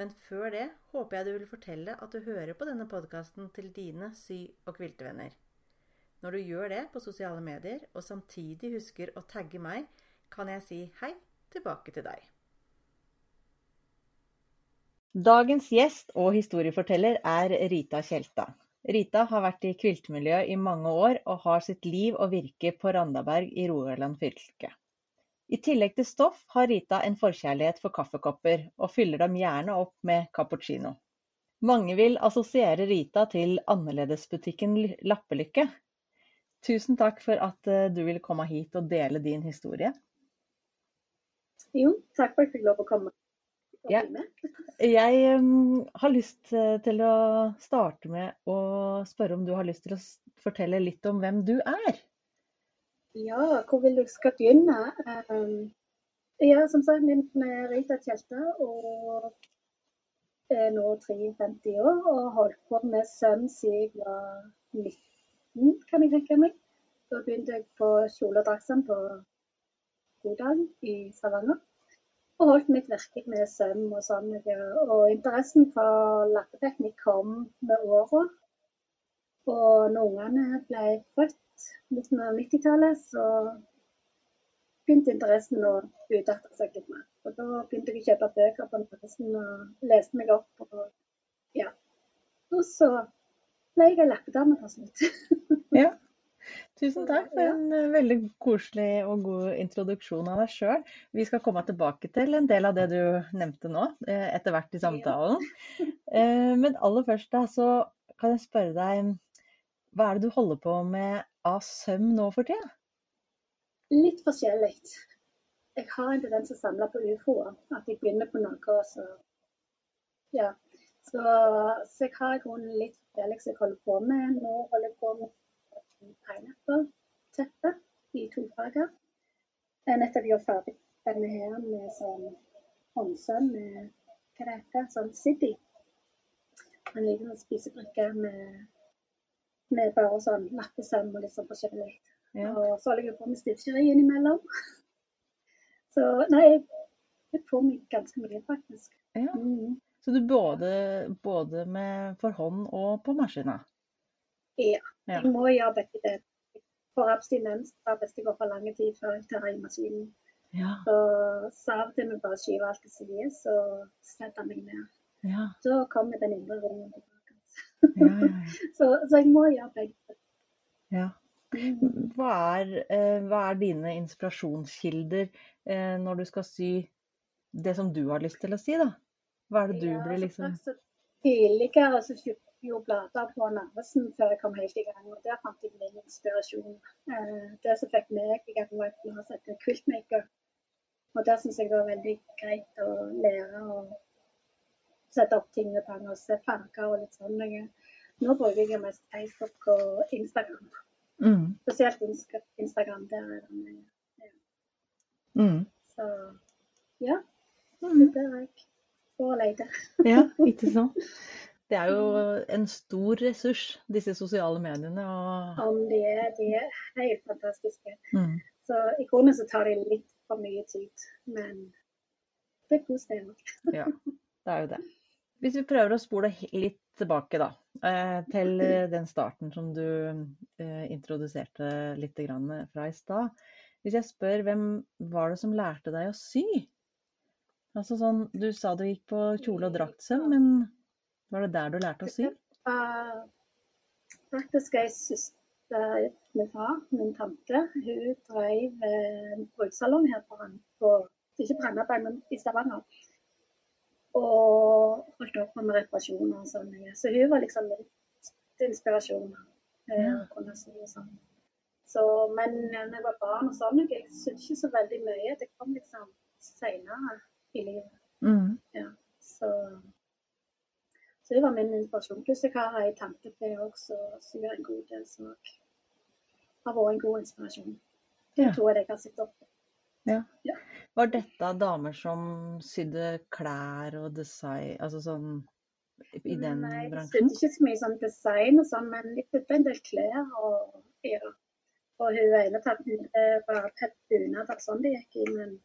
Men før det håper jeg du vil fortelle at du hører på denne podkasten til dine sy- og kviltevenner. Når du gjør det på sosiale medier, og samtidig husker å tagge meg, kan jeg si hei tilbake til deg. Dagens gjest og historieforteller er Rita Tjelta. Rita har vært i kviltmiljøet i mange år, og har sitt liv og virke på Randaberg i Rogaland fylke. I tillegg til stoff har Rita en forkjærlighet for kaffekopper, og fyller dem gjerne opp med cappuccino. Mange vil assosiere Rita til annerledesbutikken Lappelykke. Tusen takk for at eh, du ville komme hit og dele din historie. Jo, takk for at jeg fikk lov å komme. Ja. Jeg um, har lyst eh, til å starte med å spørre om du har lyst til å fortelle litt om hvem du er. Ja, hvor vil du skal begynne? Um, er som sagt min Rita Tjelta og er nå 53 år og har holdt på med søm siden jeg var 19, kan jeg tenke meg. Da begynte jeg på kjole og draktsøm på Godal i Stavanger. Og holdt mitt virke med søm og sånn. Og interessen for lappeteknikk kom med åra. Og når ungene ble født midten av 90-tallet, så begynte interessen å utarte seg litt mer. Og da begynte jeg å kjøpe bøker på interessen og leste meg opp. Og, ja. og så ble jeg ei lappedame til slutt. Ja. Tusen takk for en eh, veldig koselig og god introduksjon av deg sjøl. Vi skal komme tilbake til en del av det du nevnte nå, eh, etter hvert i samtalen. Eh, Men aller først da, så kan jeg spørre deg, hva er det du holder på med av søm nå for tida? Litt forskjellig. Jeg har en tendens til å samle på ufoer. At jeg begynner på noe, og så Ja. Så, så jeg har i grunnen litt forskjellig som jeg holder på med. Nå holder jeg på med pineapple-teppe i to farger. Jeg nettopp gjort ferdig denne her med sånn håndsøm med hva det heter, sånn City. En liten spisebrikke med, med bare sånn lappesøm og litt sånn forskjellig. Ja. Og så holder jeg på med stiftskjeri innimellom. Så nei, jeg får meg ganske mye, faktisk. Ja. Mm. Så du både, både med for hånd og på maskina? Ja. Ja. Jeg må gjøre begge deler. For abstinens da hvis det går for lang tid før jeg tar i maskinen. Ja. Så, så av og til jeg bare skyve alt til side, så setter jeg meg ned. Ja. Da kommer den indre roen tilbake. Så, så jeg må gjøre begge ja. Hva er, eh, hva er dine inspirasjonskilder eh, når du skal sy det som du har lyst til å si, da? Hva er det du Ja, blir liksom først så Tidligere så kjøpte jo blader på Narvesen før jeg kom helt i gang, og der fant jeg min inspirasjon. Eh, det som fikk meg i gang, var et blad som heter Quiltmaker. Og der syns jeg det var veldig greit å lære å sette opp ting og tang og se farger og litt sånn. Nå bruker jeg mest Facebook og Instagram. mm. Spesielt Instagram. Der er det mye. Mm. Så ja, Mm. det er jeg. Og leter. Ja, ikke sant? Det er jo en stor ressurs, disse sosiale mediene. Og... Om de er, de er helt fantastiske. Mm. Så i grunnen så tar de litt for mye tid, men det er kos det. Ja, det er jo det. Hvis vi prøver å spole litt tilbake da, eh, til den starten som du eh, introduserte litt fra i stad. Hvis jeg spør hvem var det som lærte deg å sy? Altså sånn, Du sa du gikk på kjole- og draktsøm, men var det der du lærte å sy? Uh, faktisk ei søster min far, min tante, hun drev en brukssalong her på, på ikke på Randaberg, men i Stavanger. Og holdt opp med reparasjoner og sånn. Så hun var liksom litt inspirasjon. eh, Ja. sånn. Så, men når jeg var barn og sånn, jeg syntes ikke så veldig mye. Det kom liksom senere i livet. Mm. Ja, så Så hun var min inspirasjon. Pluss jeg har ei tante til også, som gjør en god del, som har vært en god inspirasjon. De Ja. to er det jeg har sett opp til. Ja. Ja. Var dette damer som sydde klær og design, altså sånn i den Nei, bransjen? sydde ikke så mye sånn design og sånn, men jeg sydde en del klær. Og, ja. og hun ene tanten var tett bunad og sånn det gikk i, men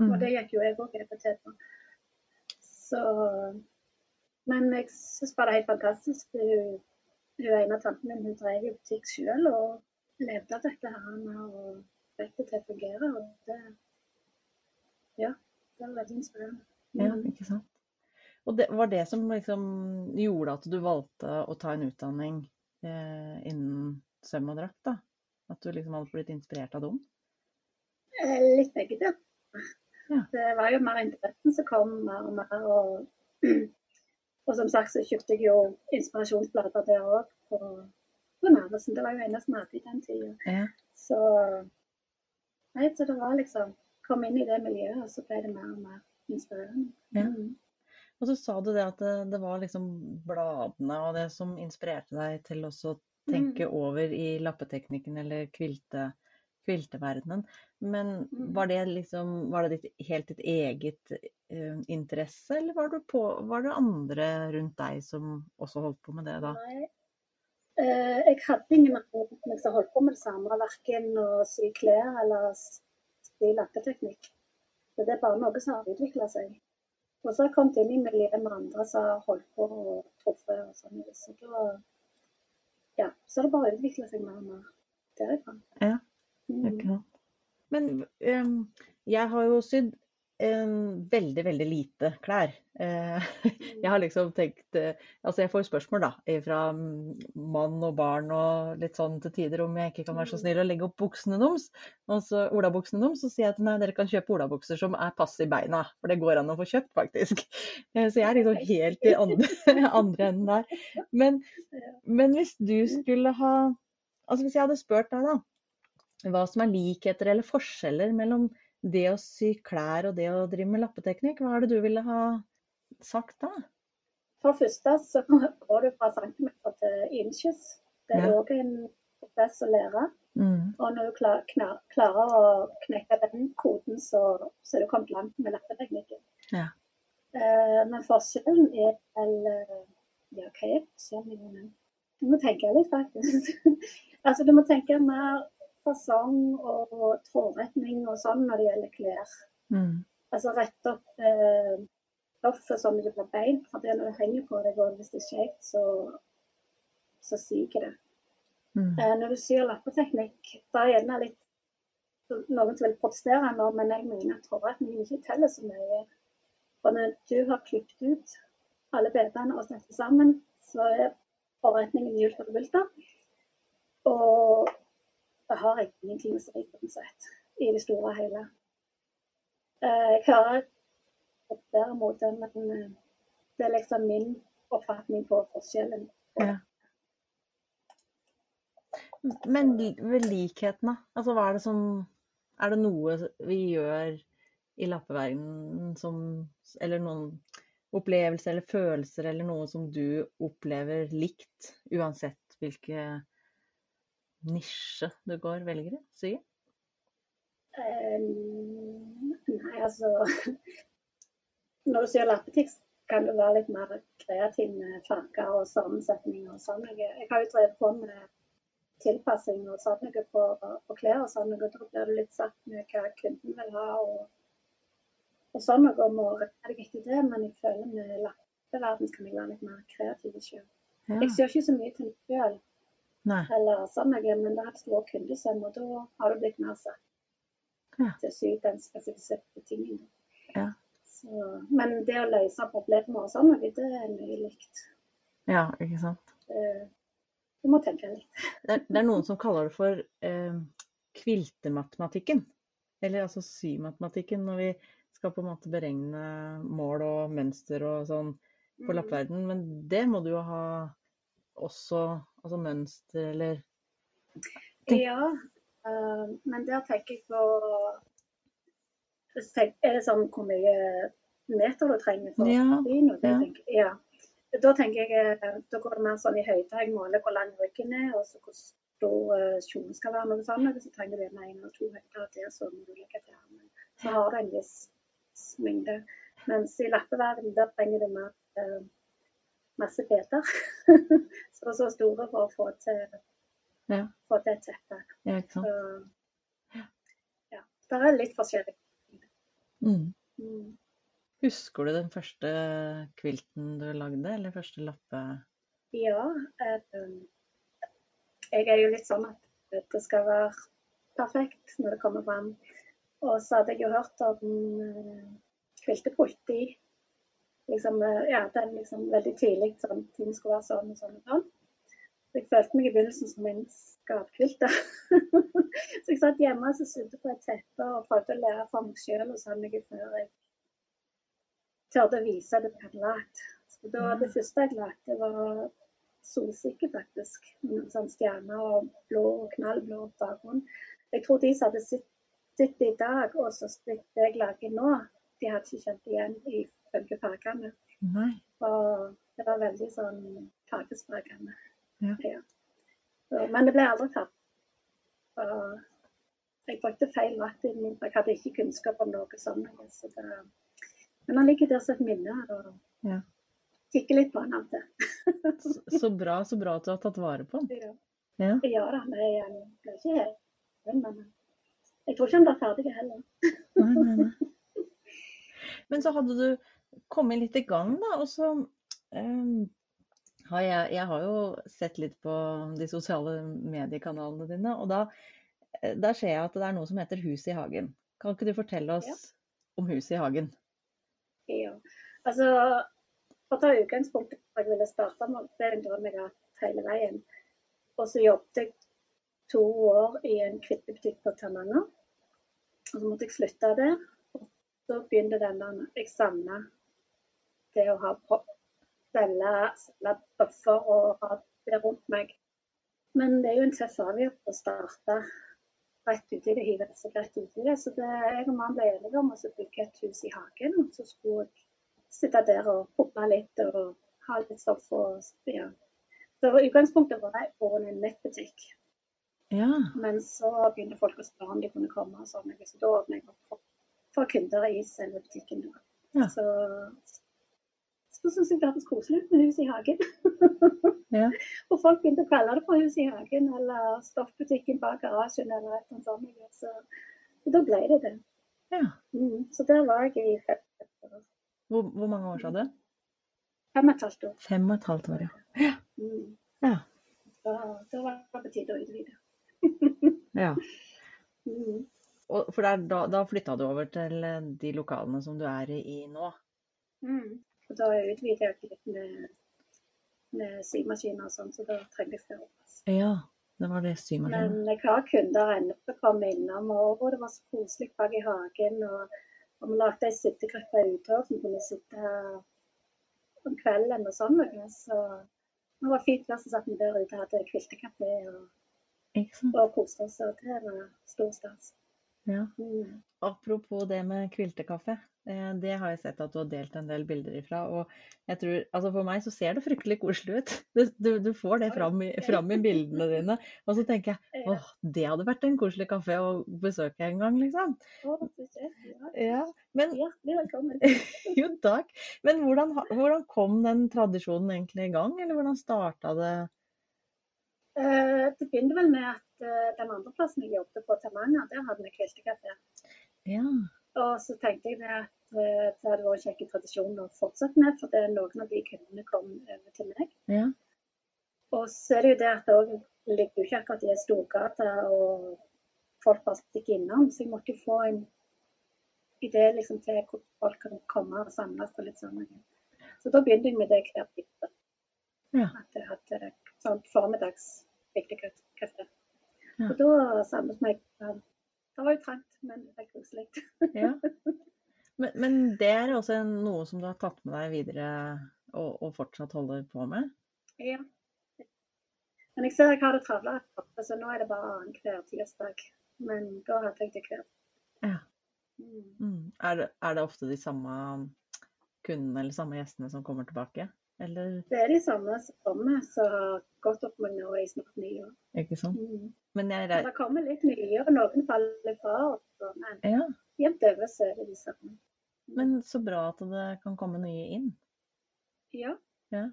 Mm. Og det gikk jo jeg òg EPT på. Så Men jeg syns bare det er helt fantastisk. Hun, hun ene tanten min hun drev jo butikk sjøl og levde av dette her og det til å fungere. Og det Ja, det var veldig inspirerende. Ja, Mm. ikke sant. Og det var det som liksom gjorde at du valgte å ta en utdanning eh, innen søm og drakt, da? At du liksom hadde blitt inspirert av dem? Eh, Litt begge deler. Ja. Det var jo mer interessen som kom mer og mer. Og, og som sagt så kjøpte jeg jo inspirasjonsblader der òg på, på Narvesen. Det var jo eneste vi hadde i den tida. Ja. Så, nei, så det var liksom Kom inn i det miljøet, og så ble det mer og mer inspirerende. Ja. Mm. Og så sa du det at det, det var liksom bladene og det som inspirerte deg til også å tenke over i lappeteknikken eller kvilte, kvilteverdenen. Men Mm. var det liksom var det ditt, helt ditt eget uh, interesse, eller var, du på, var det andre rundt deg som også holdt på med det da? Nei. Eh, jeg hadde ingen andre som holdt på med det samme, verken å sy klær eller sy lakketeknikk. Så det er bare noe som har utvikla seg. Og så har jeg kommet inn i miljøet med andre som har holdt på og truffet og sånn. Så da ja, så har det bare utvikla seg mer og mer derifra. Ja, Mm. Ikke sant? Men um, jeg har jo sydd veldig, veldig lite klær. Eh, jeg har liksom tenkt eh, Altså, jeg får spørsmål da fra mann og barn og litt sånn til tider om jeg ikke kan være så snill å legge opp buksene deres. Og så olabuksene deres. Så sier jeg at nei, dere kan kjøpe olabukser som er pass i beina. For det går an å få kjøpt, faktisk. Eh, Så jeg er liksom helt i andre, andre enden der. Men, men hvis du skulle ha Altså hvis jeg hadde spurt deg, da hva som er likheter eller forskjeller mellom det å sy klær og det å drive med lappeteknikk. Hva er det du ville ha sagt da? For det første så går du fra centimeter til inches. Det er Ja. òg en prosess å lære. Mm. Og når du klar, knar, klarer å knekke den koden, så, så er du kommet langt med lappeteknikken. Ja. Eh, men forskjellen er vel eh, Ja, hva er forskjellen? Du må tenke litt, faktisk. altså, du må tenke mer fasong og trådretning og sånn når det gjelder klær. Mm. Altså rette opp eh, stoffet sånn at det blir beint. For det når det henger på deg, og hvis det er skjevt, så, så siger det. Mm. Eh, når du syr lappeteknikk, da er det gjerne litt noen som vil protestere nå, men jeg mener at trådretningen ikke teller så mye. For når du har klippet ut alle bedene og satt sammen, så er trådretningen gjort for bulter. Og det har ingenting å si uansett, i det store og hele. Eh, jeg hører protestere mot men eh, det er liksom min oppfatning på forskjellen. Ja. Men ved likhetene, altså hva er det som Er det noe vi gjør i lappeverdenen som Eller noen opplevelser eller følelser eller noe som du opplever likt, uansett hvilken nisje du går velger i? sy? Um, nei, altså Når du sier lappetikk, kan du være litt mer kreativ med farger og sammensetninger og sånn. Jeg, har jo drevet på med tilpassing og sånn noe på, på klær og sånn, og da blir du litt satt med hva kunden vil ha. og, og sånn noe om å rette deg etter det, men jeg føler med lappeverden kan jeg være litt mer kreativ sjøl. Ja. Jeg ser ikke så mye til meg sjøl, Nei. eller noe, men det har et stort kundesøm, og da har du blitt mer satt Ja. til å sy den spesifiserte tingen. Ja. Så, men det å løse problemer og sånn, det er mye likt. ja, ikke sant. Eh, Du må tenke litt. Det er, det er noen som kaller det for eh, kviltematematikken. Eller altså symatematikken, når vi skal på en måte beregne mål og mønster og sånn på Mm. lappverden. Men det må du jo ha også, altså mønster eller Tenk- Ja, uh, men der tenker jeg på tenk- Er det sånn hvor mye meter du trenger for Ja, å sy noe? ja. Tenker, ja. da tenker jeg eh, da går det mer sånn i høyde. Jeg måler hvor lang ryggen er, og så hvor stor uh, kjolen skal være. noe sånt. Så trenger du med én eller to høyder til, så må du legge til armen. Så har det en viss mengde. Mens i lappeverden der trenger du mer masse biter. så så store for å få til, Ja. få til et teppe. Ja, Så ja. Det er litt forskjellig. Mm. Mm. Husker du den første kvilten du lagde, eller første lappe... Ja. eh, jeg er jo litt sånn at det skal være perfekt når det kommer fram. Og så hadde jeg jo hørt om kvilte kviltepult i liksom, eh, ja, den liksom veldig tidlig sånn ting skulle være sånn og sånn og sånn. Så jeg følte meg i begynnelsen som en skapkvilte. så jeg satt hjemme og sydde på et teppe og prøvde å lære for meg sjøl og sånn jeg før jeg turte å vise det jeg hadde lagd. Så da, det første jeg lagde, var solsikke, faktisk. Med sånn stjerner og blå og knallblå bakgrunn. Jeg tror de som hadde sett det i dag, og så det jeg lager nå, de hadde ikke kjent igjen ifølge fargene. Nei. Og det var veldig sånn fargesprakende. Ja. Så, men det ble aldri tatt. Og jeg brukte feil vatten. Jeg hadde ikke kunnskap om noe sånt. Så det, men han ligger der som et minne. Og Ja. kikker litt på han av. Så, så bra, så bra at du har tatt vare på den. Ja. Ja. ja da, men jeg ble ikke helt men jeg tror ikke han ble ferdig heller. Nei, nei, nei. Men så hadde du kommet litt i gang, da. Og så um, har jeg, jeg har jo sett litt på de sosiale mediekanalene dine, og da, eh, da ser jeg at det er noe som heter Hus i hagen. Kan ikke du fortelle oss Ja. om Huset i hagen? Ja. Altså, for å ta utgangspunkt i hva jeg ville starte med, det er jeg har hatt hele veien. Og så jobbet jeg to år i en kvittebutikk på Tananger. Og så måtte jeg slutte der. Og så begynte denne Jeg savna det å ha propp. selge, selge og ha det rundt meg. Men det er jo en tøff avgjørelse å starte rett ut i det, hive seg rett ut i det. Så det, jeg og mannen ble enige om å bygge et hus i hagen. Og så skulle jeg sitte der og puple litt og ha litt stoff. og ja. Så utgangspunktet var jeg på en nettbutikk. Ja. Men så begynte folk å spørre om de kunne komme. og sånn. Så da åpnet jeg opp for kunder i selve butikken. Ja. Så, så syntes jeg det hørtes koselig ut med hus i hagen. Ja. og folk begynte å kalle det for hus i hagen eller stoffbutikken bak garasjen eller et eller annet sånt. Så, da ble det det. ja. Mm. Så der var jeg i fem, Hvor, hvor mange år sa du? fem og et halvt år. Fem og et halvt år, ja. Mm. Ja. Da, da var det på tide å utvide. ja. Mm. Og, for der, da, da flytta du over til eh, de lokalene som du er i, i nå? Mm. Og da utvider jeg litt med, med symaskiner og sånn, så da trengte jeg flere plass. Ja, det var det symaskinen. Men jeg har kunder ennå som kommer innom, og det var så koselig bak i hagen. Og, og vi lagde ei sittegruppe ute òg, som kunne sitte om kvelden og sånn. Så det var fint vær, så satt vi der ute og hadde kviltekafé og, og koste oss. Og det var stor stas. Ja. Apropos det med kviltekaffe. eh, Det har jeg sett at du har delt en del bilder ifra. Og jeg tror, altså for meg så ser det fryktelig koselig ut. Du, du, du får det fram i, fram i bildene dine. Og så tenker jeg åh, det hadde vært en koselig kafé å besøke en gang, liksom. Ja. Men velkommen. jo takk. Men hvordan, hvordan kom den tradisjonen egentlig i gang? Eller hvordan starta det? Eh, det begynte vel med at den andre plassen jeg jobbet på, Tamanger, der hadde vi kviltekafé. Ja. Og så tenkte jeg det at eh, det hadde vært en kjekk tradisjon å fortsette med, for det er noen av de kundene kom over til meg. Ja. Og så er det jo det at det òg ligger ikke akkurat i ei storgate, og folk bare stikker innom. Så jeg måtte jo få en idé liksom, til hvor folk kan komme og samles og litt sånn. Så da begynte jeg med det hver tirsdag. Ja. At jeg hadde sånn formiddags viktig kafé. Og da samlet vi Det var jo trangt, men det var koselig. Ja. Men, men det er også noe som du har tatt med deg videre og, og fortsatt holder på med? Ja. Men jeg ser jeg har det travlere, så nå er det bare annenhver tirsdag. Men da hadde jeg det hver. Ja. Mm. Mm. Er, det, er det ofte de samme kundene eller samme gjestene som kommer tilbake? Eller Det er de samme som kommer, som har gått opp med nå i snart ni år. ikke sant? Mm. Men er Det det kommer litt nye, og noen faller fra. også, Men Ja, jevnt over så er det de samme. men så bra at det kan komme nye inn. Ja, Ja.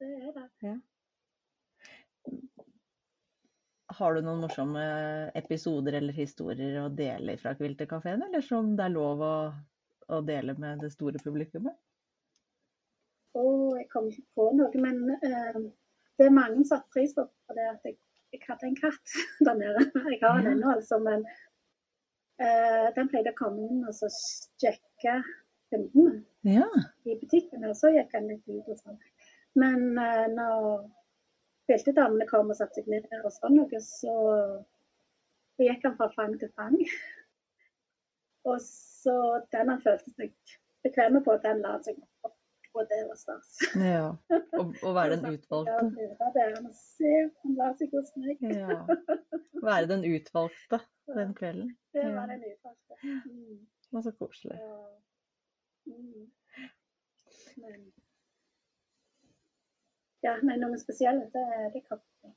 det er det. Har du noen morsomme episoder eller historier å dele fra Kviltekafeen, eller som det er lov å, å dele med det store publikummet? Og jeg kom ikke på noe, men eh, det er mange som satte pris på det at jeg, jeg hadde en katt der nede. Jeg har den ennå, altså, men eh, den pleide å komme inn og så sjekke kundene Ja. i butikken, og så gikk den litt ut og sånn. Men eh, når beltedamene kom og satte seg ned og sånn noe, så, gikk han fra fang til fang. Og så den han følte seg bekvem på, den la seg opp, og det var stas. ja. Og, og være den utvalgte. Ja, det er se, han la seg hos meg. Ja. Være den utvalgte den kvelden. Det var den utvalgte. Mm. Det var så koselig. Ja. Mm. Men ja, nei, noe spesielt, det, det kan ikke.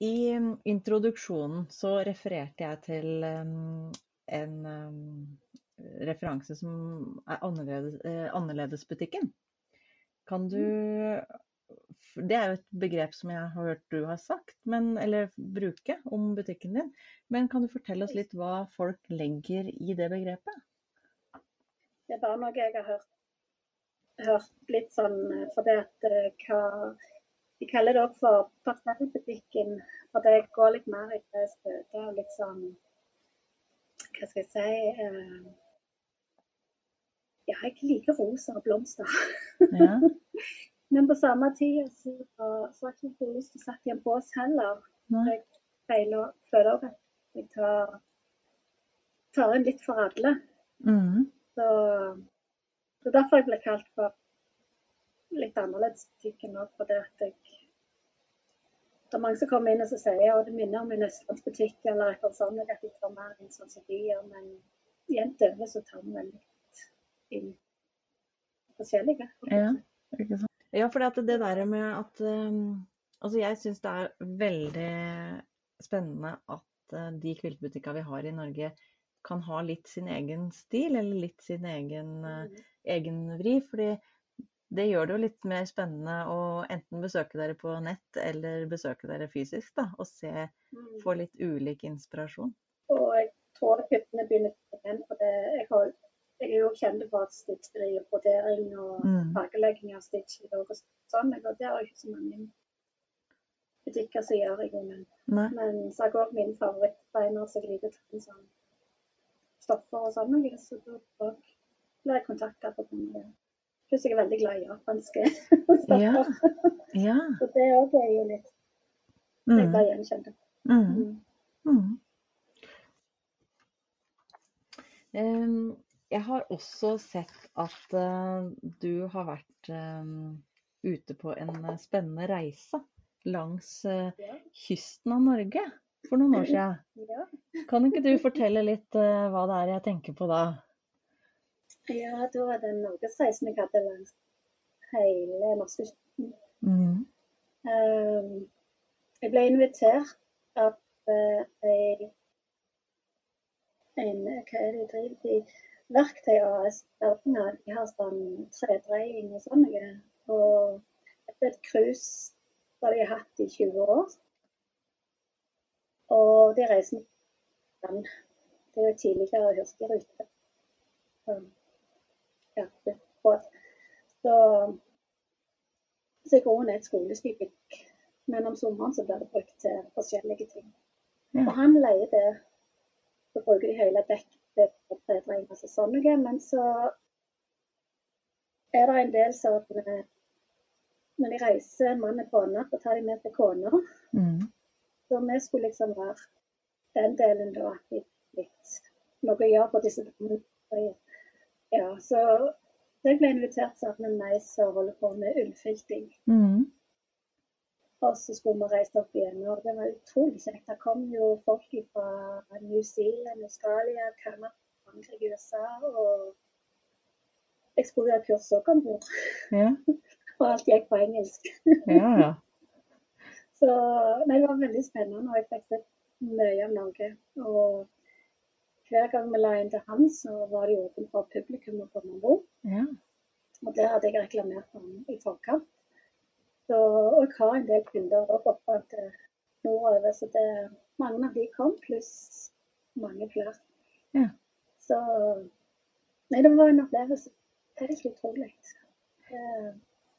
I um, introduksjonen så refererte jeg til um, en um, referanse som er eh, Annerledesbutikken. Kan du Det er jo et begrep som jeg har hørt du har sagt, men, eller bruke om butikken din. Men kan du fortelle oss litt hva folk legger i det begrepet? Det er bare noe jeg har hørt, hørt litt sånn eh, fordi at eh, hva De kaller det også for pastellbutikken, for det går litt mer i det støtet litt sånn Hva skal jeg si eh, Ja, jeg liker roser og blomster. Ja. Men på samme tid så, så har jeg ikke lyst til å sette i en bås heller. Nei. Jeg feiler, føler at jeg tar, tar inn litt for alle. Mm. Så det er derfor jeg ble kalt for litt annerledes butikken òg, fordi at jeg Det er mange som kommer inn og så sier at det minner om en østlandsbutikk eller et eller annet sånt, at de tar mer inn sånn som de gjør, men jevnt over så tar vi vel inn forskjellige. Ja. Ikke sant? Ja, for det der med at um, Altså, jeg syns det er veldig spennende at uh, de kviltbutikkene vi har i Norge, kan ha litt sin egen stil, eller litt sin egen, uh, egen vri. fordi det gjør det jo litt mer spennende å enten besøke dere på nett eller besøke dere fysisk, da, og se, Mm. få litt ulik inspirasjon. Og jeg tror kundene begynner igjen, for det. Jeg, har, jeg er jo kjent for stitcheri og brodering og Mm. fargelegging av stitcheri og sånn. Jeg vurderer ikke så mange butikker som gjør i grunnen. Men så har jeg òg min favorittbeiner som liker å sånn stoffer og sånn så da blir jeg kontakta på grunn av det. Pluss jeg er veldig glad i japanske stoffer. Ja. Ja. Så det òg er jo litt jeg Mm. blir gjenkjent. Mm. Mm. Mm. Jeg har også sett at eh, du har vært em, ute på en eh, spennende reise langs eh, kysten av Norge for noen år siden. Kan ikke du fortelle litt eh, hva det er jeg tenker på da? Ja, da var det norgesreisen norgesreise jeg hadde langs hele norskekysten. Mm. Um, jeg ble invitert av eh, ei- en Hva er det de driver i? Verktøy AS Stavanger. De har sånn og sånn. Og det er et cruise som de har hatt i 20 år. Og de reiser med land. Det er jo tidligere hurtigrute. Ja, båt. Så, så i grunnen er et skoleskip, men om sommeren så blir det brukt til forskjellige ting. Og han leier det, så bruker de hele dekket til tredreiing og sånn noe, men så er det en del som eh, når de reiser mann og kone, så tar de med seg kona. Mm. Så vi skulle liksom være den delen da, at de litt noe å gjøre på disse damene. Ja, så jeg ble invitert sammen med meg som holder på med ullfilting. Mm. Og så skulle vi reise opp igjen. Og det var utrolig kjekt. Det kom jo folk fra New Zealand, Australia, Canada, Frankrike, USA og jeg skulle ha kurs òg om bord, Ja, og alt gikk på engelsk. ja. ja. Så nei, det var veldig spennende, og jeg fikk sett mye av Norge. Og hver gang vi la inn til han, så var det åpent for publikum å komme om bord. ja. Og det hadde jeg reklamert om i forkant. Så, og jeg har en del kunder også oppe til nordover, så det, mange av de kom, pluss mange flere. Ja. Så Nei, det var en opplevelse. Helt utrolig. Det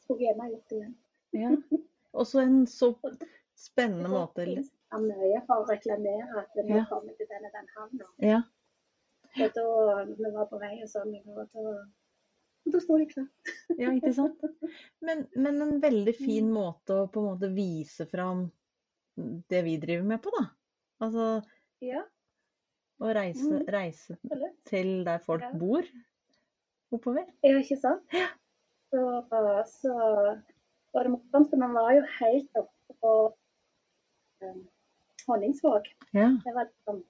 skulle jeg gjerne gjort igjen. ja. Også en så spennende måte Det var mye for å reklamere at vi Ja. kommer til den og den havna. Ja. Og da vi var på vei og sånn, og da, og det står ikke det. Ja, ikke sant? Men, men en veldig fin måte å på en måte vise fram det vi driver med på, da. Altså Ja, å reise, Mm. reise mm. til der folk Ja. bor oppover. Ja, ikke sant? Så, så var det morsomt. Man var jo helt oppe på um, Honningsvåg. Ja. Det var liksom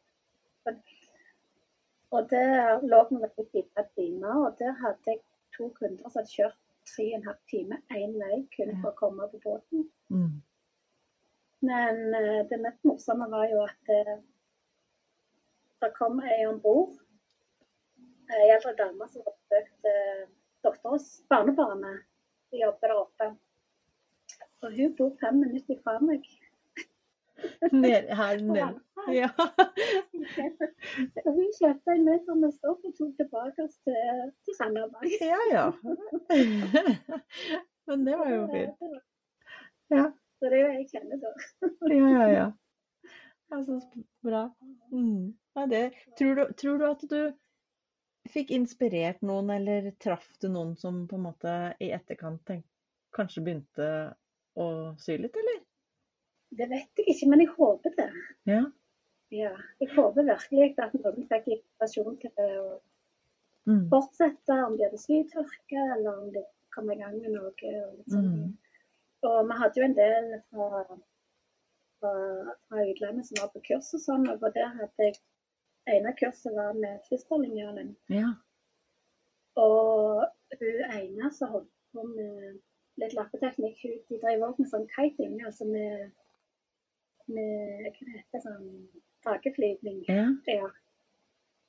Og der lå vi vel i fire timer, og der hadde jeg to kunder som hadde kjørt tre og en halv time én vei kun for å komme på båten. Mm. Men eh, det mest morsomme var jo at eh, det kom ei om bord. Ei eldre dame som hadde besøkt uh, datteres barnebarnet. De jobber der oppe. Og hun bor fem minutter fra meg. Ned, her nede. Ja. Og hun kjøpte en med stoff og tok tilbake oss til, til Randaberg. ja, ja. Men det var jo fint. Ja. Så det er jo jeg kjenner da. Ja, ja, ja. Altså, bra. Mm. Ja, det, tror, du, tror du at du fikk inspirert noen, eller traff du noen som på en måte i etterkant tenk, kanskje begynte å sy litt, eller? Det vet jeg ikke, men jeg håper det. Ja. Ja, jeg håper virkelig at noen fikk inspirasjon til å Mm. fortsette, om de hadde sytørke, eller om de kom i gang med noe. Og, sånn. Mm. og vi hadde jo en del fra, fra, fra utlandet som var på kurs og sånn, og der hadde jeg ene kurset var med Twisterlinjalen. Ja. Og hun ene som holdt på med litt lappeteknikk, hun, de drev også med sånn kiting, altså med, med hva det heter sånn takeflyvning. Ja. Ja.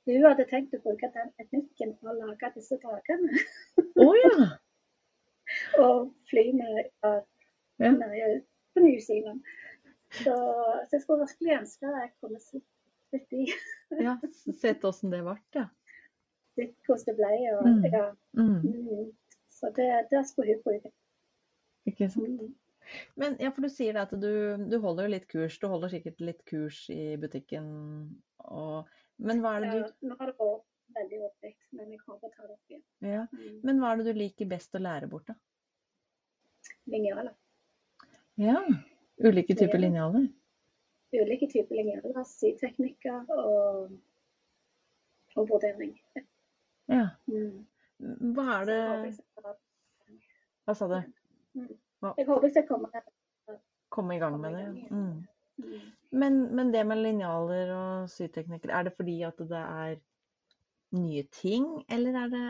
Hun hadde tenkt å bruke den teknikken for å lage disse takene. Å ja. Og fly med ja, Ja. på New Zealand. Så, så jeg skulle virkelig ønske at jeg kunne sett i ja. Sett åssen det ble, ja. hvordan det ble. Og, Mm. ja. Mm. mm. Så det, det skulle hun bruke. Ikke sant. Mm. Men ja, for du sier det at du, du holder jo litt kurs. Du holder sikkert litt kurs i butikken og Men hva er det du nå har det vært veldig åpent, men jeg håper å ta det opp igjen. ja. Mm. Men hva er det du liker best å lære bort, da? Linjaler. Ja. Ulike typer Ja. linjaler? Ulike typer linjaler, syteknikker og, og brodering. Ja. Mm. Hva er det Hva sa du? Jeg håper jeg kommer komme i gang med det? Mm. Men, men det med linjaler og syteknikker, er det fordi at det er nye ting, eller er det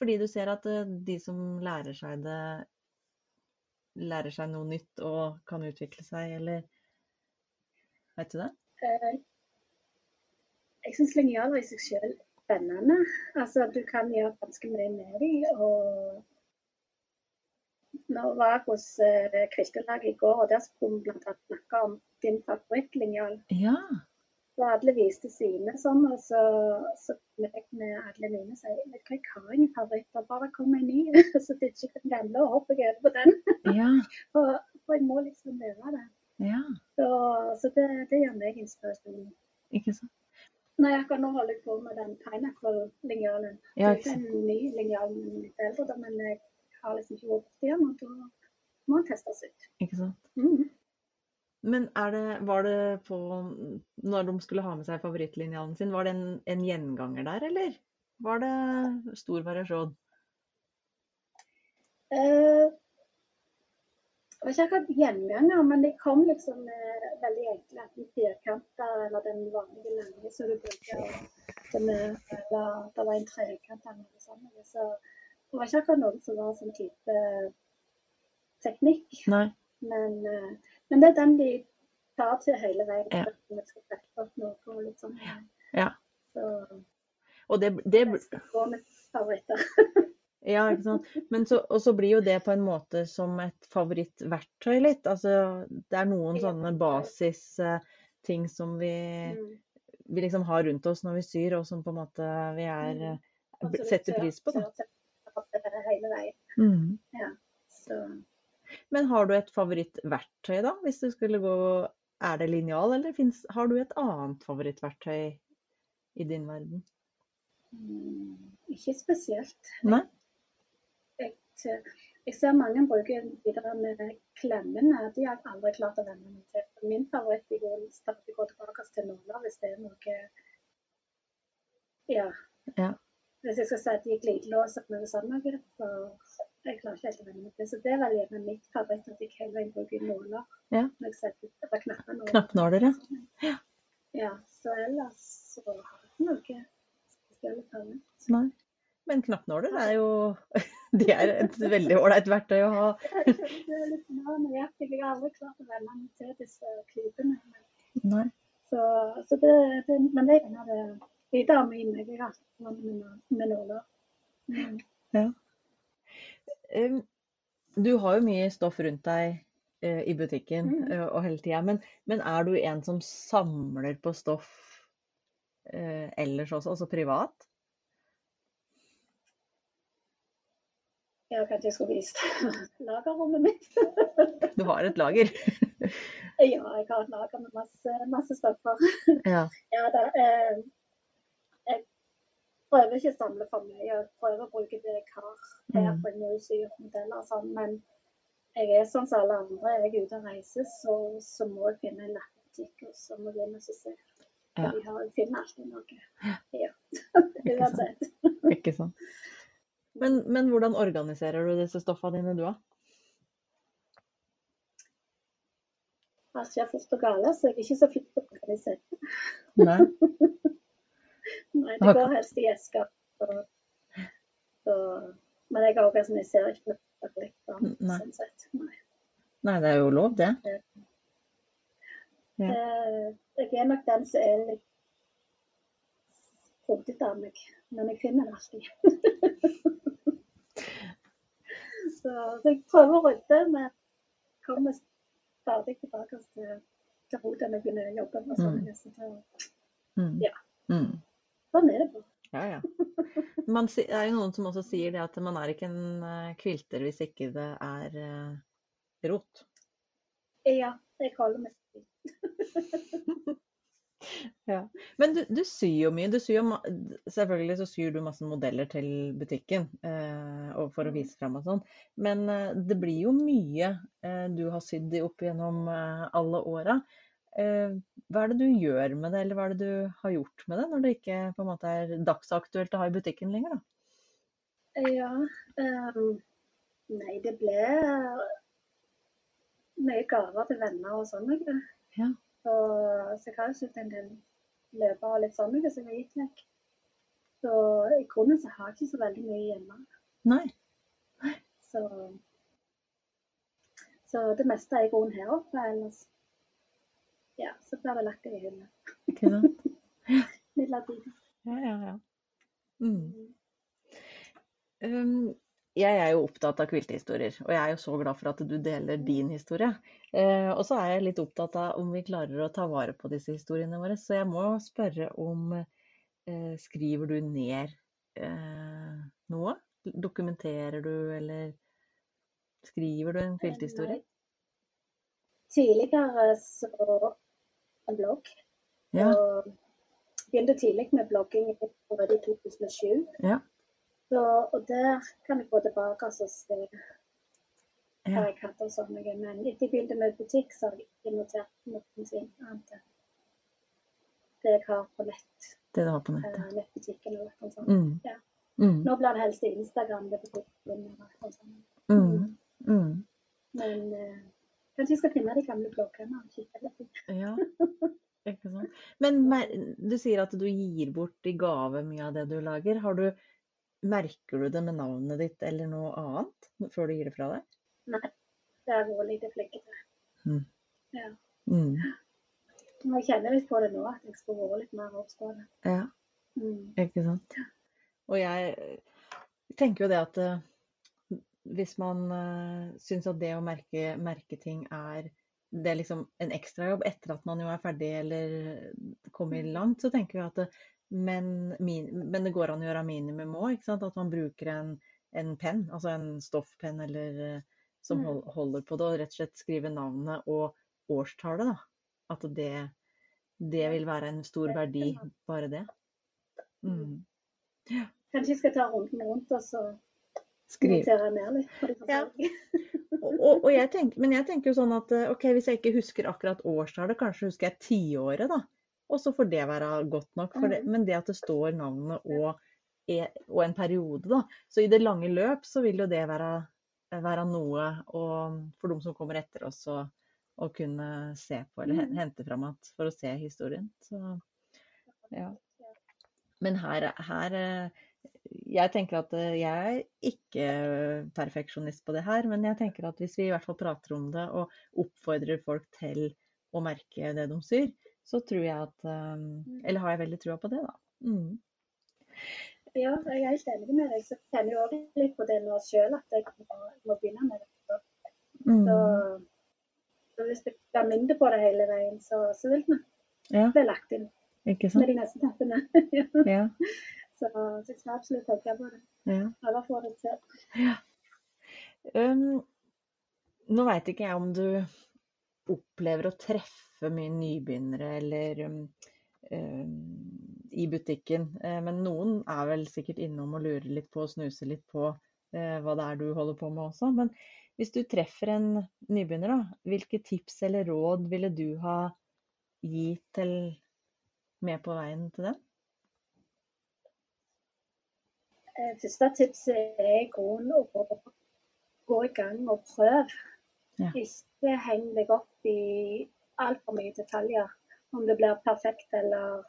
fordi du ser at eh, de som lærer seg det, lærer seg noe nytt og kan utvikle seg, eller Vet du det? Eh, Jeg syns linjaler i seg sjøl er spennende. Altså, du kan gjøre ganske mye med dem. Og nå var jeg hos uh, Kviltelaget i går, og der skulle vi bl.a. snakke om din favorittlinjal. Ja. Så alle viste sine sånn, og så, så jeg med alle mine og sa vet du hva, jeg har ingen favoritter, bare kom med en ny. Så det er ikke den gamle, og hopper jeg over på den. Ja. For, for jeg må liksom lære det. Ja. Så, så det, det gjør meg inspirasjon. Ikke sant? Nei, akkurat nå holder jeg på med den pineapple-linjalen. Ja, det er ikke en ny linjal, litt eldre, men jeg har liksom ikke vært borti den, og da må den testes ut. Ikke sant? Mm. Men det, var det på Når de skulle ha med seg favorittlinjalen sin, var det en, en gjenganger der, eller? Var det stor variasjon? Uh, det var ikke akkurat gjenganger, men de kom liksom eh, veldig enkle enten firkanter eller den vanlige lange som du bruker. Den er, eller det var en trekant eller noe sånt. Så, det var ikke akkurat noen som var sånn type teknikk. Nei. Men, eh, men det er den de tar til hele veien. Ja. Vi skal treffe opp noe og litt sånn. Ja. Så Og det, det jeg skal gå med favoritter. Ja, ikke sant. Men så, og så blir jo det på en måte som et favorittverktøy litt. Altså, det er noen sånne basisting som vi, Mm. vi liksom har rundt oss når vi syr, og som på en måte vi er, eh, setter pris på. Da. Hele veien. Mm. Så Men har du et favorittverktøy, da? Hvis du skulle gå Er det linjal, eller finnes, har du et annet favorittverktøy i din verden? mm, ikke spesielt. Nei? Jeg, jeg ser mange bruker videre med klemmene. De har jeg aldri klart å venne meg til. Min favoritt er å stadig gå tilbake til nåler hvis det er noe Ja. Ja. Hvis jeg skal si at de er glidelåser med det samme, så jeg klarer ikke helt å vende meg til. Så det er vel gjerne mitt favoritt at jeg hele veien bruker nåler. Ja. Når jeg setter eller knapper nåler. Knappnåler, ja. Ja. Så ellers så har jeg ikke noe spesielle favoritt. Nei. Men knappnåler er jo De er et veldig ålreit verktøy å ha. Det er litt mer nøyaktig. Jeg har aldri klart å venne meg til disse klypene. Nei. Så, så det, det, men det er en av det videre med inne. Jeg har vant med, nåler. Mm. Um, Du har jo mye stoff rundt deg uh, i butikken mm. uh, og hele tida, men, men er du en som samler på stoff uh, ellers også, altså privat? Jeg kanskje jeg skulle vist lagerrommet mitt. Du har et lager? Ja, jeg har et lager med masse, masse stoffer. Ja. Ja, da, prøver ikke å samle for mye. Jeg prøver å bruke det jeg har her Mm. på sånn. Men jeg er sånn som alle andre. Jeg er ute og reiser, så, så må jeg finne en lappebutikk, og så må jeg inn og se. Ja. Vi har, finner alltid noe. Ja. Ikke. Uansett. Ikke sant. Men, men hvordan organiserer du disse stoffene dine, du, da? Det skjer fort og galt, så jeg er ikke så flink til å organisere. Nei. Det går helst i esker. Men jeg organiserer ikke noe særlig, Nei. sånn sett. Nei. Nei, det er jo lov, det. Ja. Eh, Jeg er nok den som er litt rodete av meg, men jeg finner den alltid. så, jeg prøver å rydde, men kommer stadig tilbake til, til rotet når jeg begynner å jobbe. med sånn. Mm. Så Mm. Ja. Mm. Sånn er det bare. Ja, ja. Man, det er jo noen som også sier det at man er ikke en eh, kvilter hvis ikke det er eh, rot. Ja, jeg kaller meg til Ja. Men du, du syr jo mye. Du syr jo, selvfølgelig så syr du masse modeller til butikken eh, for å vise frem og sånn. Men eh, det blir jo mye eh, du har sydd opp gjennom eh, alle åra. Eh, hva er det du gjør med det, eller hva er det du har gjort med det, når det ikke på en måte er dagsaktuelt å ha i butikken lenger, da? Ja. Um, nei, det ble mye gaver til venner og sånn. ikke? Ja. Så, så jeg har jo kjøpt en del løper og litt sånn som jeg gikk vekk. Så i grunnen så har jeg ikke så veldig mye hjemme. Nei. Så, så det meste er i grunnen her oppe. Ellers ja, så blir det lettere i hylla Ikke sant? midlertidig. Ja, ja, ja. Mm. Um, jeg er jo opptatt av kviltehistorier, og jeg er jo så glad for at du deler din historie. Uh, og så er jeg litt opptatt av om vi klarer å ta vare på disse historiene våre. Så jeg må spørre om uh, Skriver du ned uh, noe? Dokumenterer du, eller skriver du en kviltehistorie? Tidligere så en blogg. Ja. Og begynte tidlig med blogging allerede i 2007. Ja. Så, og der kan jeg gå tilbake og se hva Ja. jeg hadde og sånn. Men etter jeg begynte med butikk, så har jeg ikke notert noen ting annet enn det jeg har på nett, Det du har på nettet. Uh, nettbutikken og noe sånt. Mm. Ja. Mm. Nå blir det helst Instagram det butikken noe sånt. Mm. Mm. Men eh, kanskje jeg skal finne de gamle bloggene og kikke litt. Ja, ikke sant. Men du sier at du gir bort i gave mye av det du lager. Har du, merker du det med navnet ditt eller noe annet før du gir det fra deg? Nei, det er jeg vært litt flink til. Mm. Ja. Mm. Jeg kjenner litt på det nå, at jeg skulle vært litt mer obs på det. Ja, Mm. ikke sant. Og jeg tenker jo det at eh, hvis man uh, syns at det å merke, merke ting er det er liksom en ekstrajobb etter at man jo er ferdig eller kommer langt, så tenker vi at det, men, min, men det går an å gjøre minimum òg. At man bruker en, en penn, altså en stoffpenn eller eh, som Mm. hold, holder på det, og rett og slett skriver navnet og årstallet. da. At det, det vil være en stor verdi, bare det. Mm. Kanskje jeg skal ta runden rundt og så Ja. Og, og, og jeg tenker, men jeg tenker jo sånn at eh, ok, hvis jeg ikke husker akkurat årstallet, kanskje husker jeg tiåret, da. Og så får det være godt nok. For det, Mhm. men det at det står navnet og, e- og en periode, da. Så i det lange løp så vil jo det være, være noe og for de som kommer etter oss å, å kunne se på eller Mhm. hente fram igjen for å se historien. Så ja. Men her, her eh, Jeg tenker at eh, jeg er ikke perfeksjonist på det her, men jeg tenker at hvis vi i hvert fall prater om det og oppfordrer folk til å merke det de syr, så tror jeg at eh, Eller har jeg veldig trua på det, da. Mm. Ja, jeg er enig med deg. Så jeg kjenner jo også litt på det nå sjøl, at jeg må- begynne med det. Mm. Så, så hvis jeg blir mindre på det hele veien, så, så vil det Ja, bli lagt inn med de neste tappene. Ja. så, så jeg skal absolutt tenke på det. ja. Prøve å få det til. Um, nå veit ikke jeg om du opplever å treffe mye nybegynnere eller um, um, i butikken, Eh, men noen er vel sikkert innom og lurer litt på og snuser litt på eh, hva det er du holder på med også. Men hvis du treffer en nybegynner, da, hvilke tips eller råd ville du ha gitt til med på veien til dem? Eh, Første tipset er i grunnen å gå, i gang og prøve. Ja. Ikke heng deg opp i altfor mye detaljer. Om det blir perfekt eller,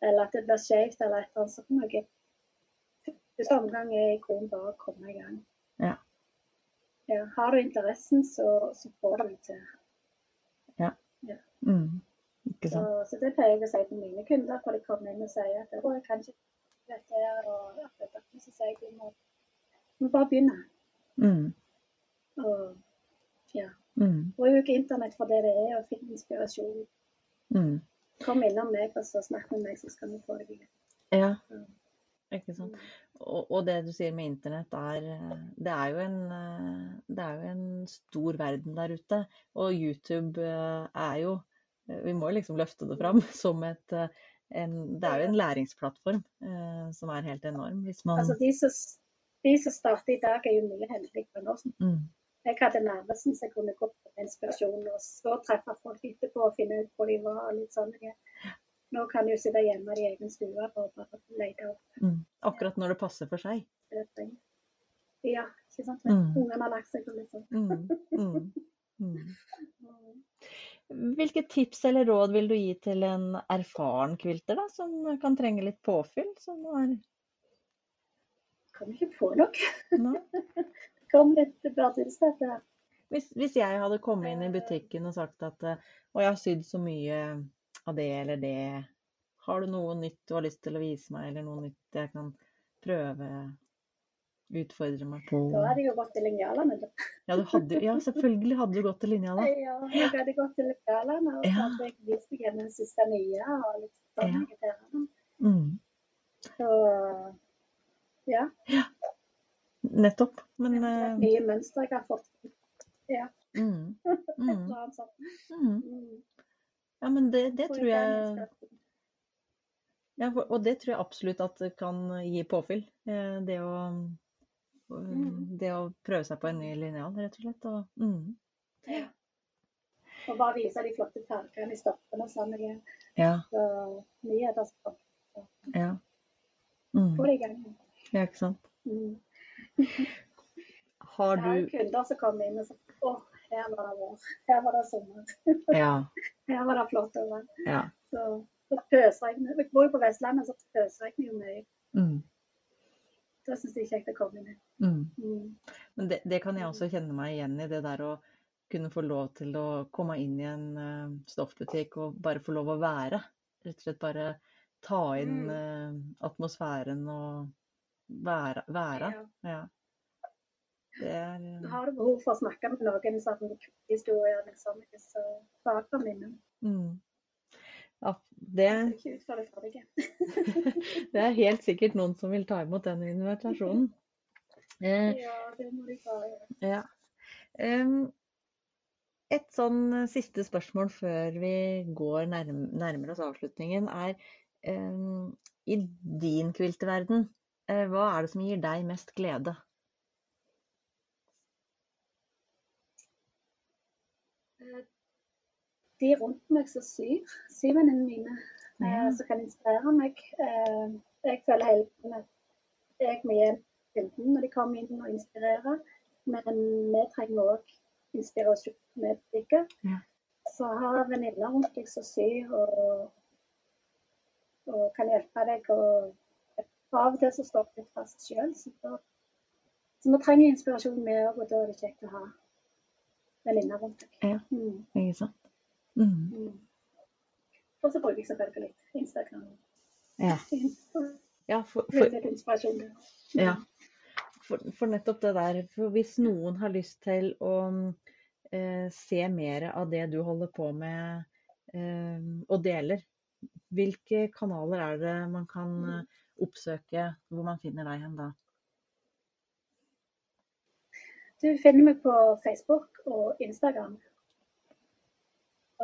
eller at det blir skjevt eller et eller annet sånt. noe. Første omgang er i grunnen bare å komme i gang. Ja. Ja, har du interessen, så, så får du det til. Mm. Ikke Så, sant? så det pleier jeg å si til mine kunder for de kommer inn og sier at jeg kan ikke dette her, og at dette, sier jeg vi må, må bare begynne. Mm. Og ja, Mm. bruk internett for det det er, og finn inspirasjon. Mm. Kom innom meg og så snakk med meg, så skal vi få deg i gang. Ja, ikke sant. Og, og det du sier med internett, er, det er jo en, det er jo en stor verden der ute. Og YouTube eh, er jo eh, Vi må liksom løfte det fram som et eh, en, Det er jo en læringsplattform eh, som er helt enorm. Man Altså, de som, de som starter i dag, er jo mye heldigere enn oss. mm, Jeg hadde nærmest så jeg kunne gå på inspirasjon og så treffe folk etterpå og finne ut hvor de var. og litt sånn. Nå kan du sitte hjemme i egen stue og bare lete opp mm, Akkurat når det passer for seg. Ja, ikke sant? Mm. Ungene har lagt seg og litt sånn. Mm. Hvilke tips eller råd vil du gi til en erfaren quilter da, som kan trenge litt påfyll? Som er, Kan ikke få nok. det Kom litt bardunstøt der. Hvis, hvis jeg hadde kommet inn i butikken og sagt at å, jeg har sydd så mye av det eller det, har du noe nytt du har lyst til å vise meg, eller noe nytt jeg kan prøve, utfordre meg på? Da hadde jeg jo gått til linjalene. da. Ja, du hadde, ja selvfølgelig hadde du gått til linja da. Ja, jeg hadde gått til linjalene og så Ja. hadde jeg vist deg den siste nye. og litt sånn Ja. Mm, Så ja, nettopp. Men det er eh, nye mønstre jeg har fått. Ja, mm, mm, mm. Mm. Ja, men det, det tror jeg ja, Og det tror jeg absolutt at kan gi påfyll. Eh, Det å. Det å prøve seg på en ny linjal, rett og slett. Og, mm. Og bare vise de flotte fargene i stoffene og sånn. Ja, Så nyheter som ja. Mm. får det i gang. Ja, ikke sant. Mm. Har Jeg har kunder som kommer inn og sier å, her var det vår, her var det sommer, Ja. her var det flott over. ja. Så, så pøsregner Jeg bor jo på Vestlandet, så pøsregner jo mye. Mm. Da syns jeg det er kjekt å komme inn. Mm. Mm. Men det, det kan jeg også kjenne meg igjen i, det der å kunne få lov til å komme inn i en uh, stoffbutikk og bare få lov å være. Rett og slett bare ta inn eh, atmosfæren og være. være. Ja. Ja. Det er uh... Har du behov for å snakke med noen sånn historier, liksom, så bare kom innom. mm. Ja, det, det er helt sikkert noen som vil ta imot den invitasjonen. Eh, Ja, det må de ta. Ja. Et sånn siste spørsmål før vi går nærm nærmer oss avslutningen, er i din kvilteverden, eh, hva er det som gir deg mest glede? De rundt meg som syr, syvennene mine, eh, Ja. som kan inspirere meg. Eh, Jeg føler hele tiden at jeg må hjelpe kunden når de kommer inn og inspirerer. Men vi trenger òg inspirasjon med butikker. Ja. Så har venninner rundt deg som syr og, og kan hjelpe deg. Og av og til så står det litt fast sjøl. Så, så vi trenger inspirasjon med òg, og da er det kjekt å ha venninner rundt deg. Ja. Mm. Ikke sant? Mm. Mm. Og så bruker jeg selvfølgelig Instagram. Ja. Ja, for, For ja. For, for nettopp det der. For hvis noen har lyst til å eh, se mer av det du holder på med eh, og deler, hvilke kanaler er det man kan eh, oppsøke, hvor man finner deg hen da? Du finner meg på Facebook og Instagram.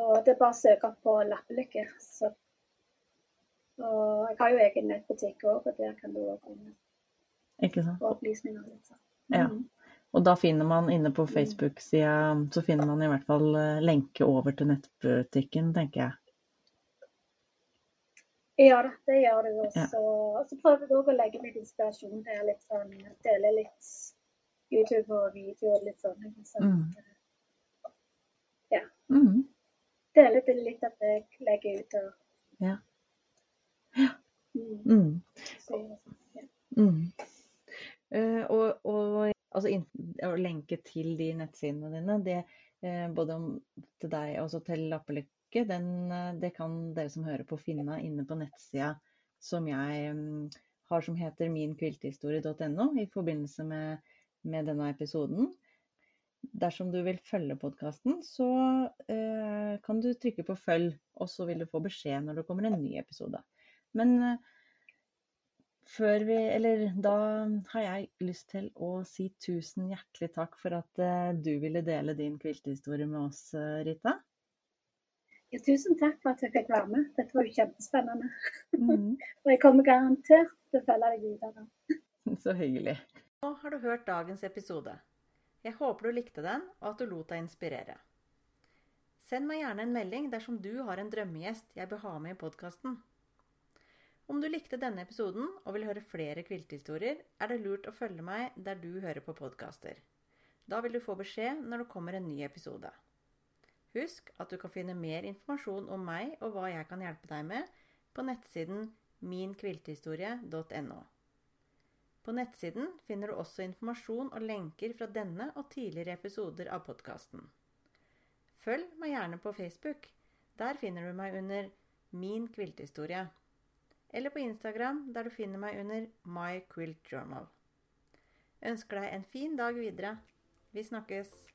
Og det er bare å søke opp på Lappelykke. Så. Og jeg har jo egen nettbutikk òg, og der kan du òg sant? få opplysninger. Litt. Ja. Mm. Og da finner man inne på Facebook-sida, så finner man i hvert fall eh, lenke over til nettbutikken, tenker jeg. Ja da, det gjør du. Og Ja. så prøver jeg òg å legge litt inspirasjon der. Litt sånn, dele litt YouTube og video og litt sånn. Så, Mm. Ja. Mm. Dele det litt at jeg legger ut. Og, Ja. ja. Mm. Så, ja. Mm. Eh, og, og altså, å lenke til de nettsidene dine, det eh, både om, til deg og til Lappelykke, den, eh, det kan dere som hører på finne inne på nettsida som jeg mm, har som heter minkviltehistorie.no i forbindelse med, med denne episoden. Dersom du vil følge podkasten, så eh, kan du trykke på følg, og så vil du få beskjed når det kommer en ny episode. Men eh, før vi, eller da har jeg lyst til å si tusen hjertelig takk for at eh, du ville dele din kviltehistorie med oss, eh, Rita. Ja, tusen takk for at jeg fikk være med. Dette var jo kjempespennende. Mm. Og jeg kommer garantert til å følge deg videre. Så hyggelig. Nå har du hørt dagens episode. Jeg håper du likte den, og at du lot deg inspirere. Send meg gjerne en melding dersom du har en drømmegjest jeg bør ha med i podkasten. Om du likte denne episoden og vil høre flere kviltehistorier, er det lurt å følge meg der du hører på podkaster. Da vil du få beskjed når det kommer en ny episode. Husk at du kan finne mer informasjon om meg og hva jeg kan hjelpe deg med på nettsiden minkviltehistorie.no. På nettsiden finner du også informasjon og lenker fra denne og tidligere episoder av podkasten. Følg meg gjerne på Facebook. Der finner du meg under Min kvilthistorie. Eller på Instagram, der du finner meg under My Quilt Journal. Ønsker deg en fin dag videre. Vi snakkes!